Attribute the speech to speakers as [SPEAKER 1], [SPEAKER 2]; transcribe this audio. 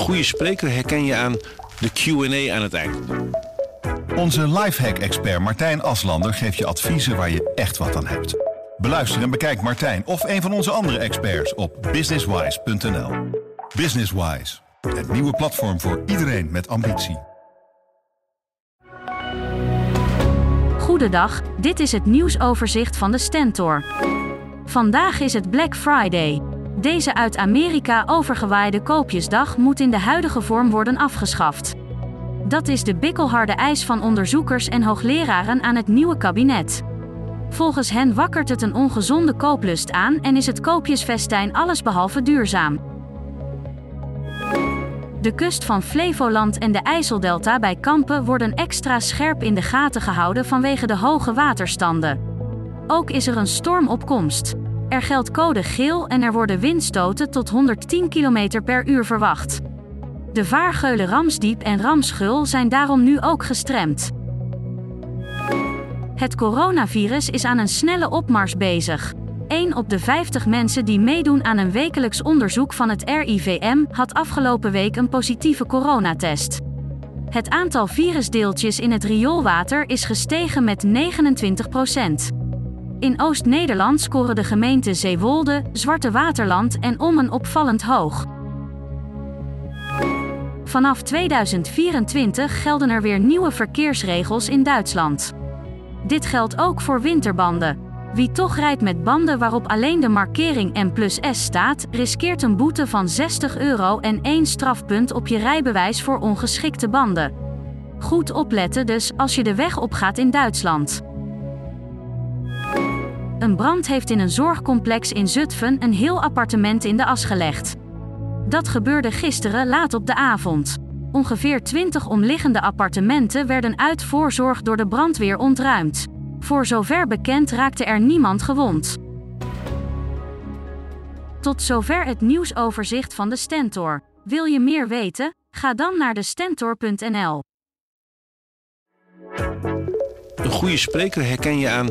[SPEAKER 1] goede spreker herken je aan de Q&A aan het eind.
[SPEAKER 2] Onze lifehack-expert Martijn Aslander geeft je adviezen waar je echt wat aan hebt. Beluister en bekijk Martijn of een van onze andere experts op businesswise.nl. Businesswise, het nieuwe platform voor iedereen met ambitie.
[SPEAKER 3] Goedendag, dit is het nieuwsoverzicht van de Stentor. Vandaag is het Black Friday. Deze uit Amerika overgewaaide koopjesdag moet in de huidige vorm worden afgeschaft. Dat is de bikkelharde eis van onderzoekers en hoogleraren aan het nieuwe kabinet. Volgens hen wakkert het een ongezonde kooplust aan en is het koopjesfestijn allesbehalve duurzaam. De kust van Flevoland en de IJsseldelta bij Kampen worden extra scherp in de gaten gehouden vanwege de hoge waterstanden. Ook is er een storm op komst. Er geldt code geel en er worden windstoten tot 110 km per uur verwacht. De vaargeulen Ramsdiep en Ramschul zijn daarom nu ook gestremd. Het coronavirus is aan een snelle opmars bezig. 1 op de 50 mensen die meedoen aan een wekelijks onderzoek van het RIVM had afgelopen week een positieve coronatest. Het aantal virusdeeltjes in het rioolwater is gestegen met 29 In Oost-Nederland scoren de gemeenten Zeewolde, Zwarte Waterland en Ommen opvallend hoog. Vanaf 2024 gelden er weer nieuwe verkeersregels in Duitsland. Dit geldt ook voor winterbanden. Wie toch rijdt met banden waarop alleen de markering M plus S staat, riskeert een boete van 60 euro en één strafpunt op je rijbewijs voor ongeschikte banden. Goed opletten dus als je de weg opgaat in Duitsland. Een brand heeft in een zorgcomplex in Zutphen een heel appartement in de as gelegd. Dat gebeurde gisteren laat op de avond. Ongeveer 20 omliggende appartementen werden uit voorzorg door de brandweer ontruimd. Voor zover bekend raakte er niemand gewond. Tot zover het nieuwsoverzicht van de Stentor. Wil je meer weten? Ga dan naar de Stentor.nl.
[SPEAKER 1] Een goede spreker herken je aan